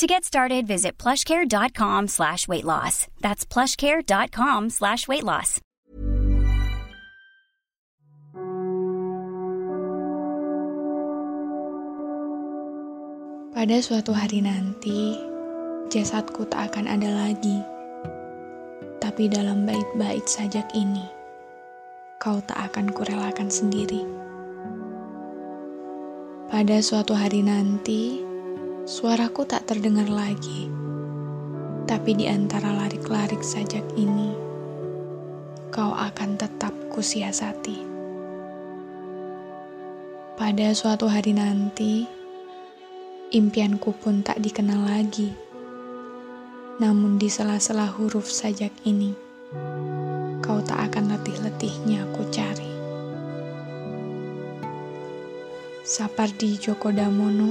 To get started, visit plushcare.com slash weight loss. That's plushcare.com slash weight loss. Pada suatu hari nanti, jasadku tak akan ada lagi. Tapi dalam bait-bait sajak ini, kau tak akan kurelakan sendiri. Pada suatu hari nanti, suaraku tak terdengar lagi. Tapi di antara larik-larik sajak ini, kau akan tetap kusiasati. Pada suatu hari nanti, impianku pun tak dikenal lagi. Namun di sela-sela huruf sajak ini, kau tak akan letih-letihnya aku cari. Sapardi Djoko Damono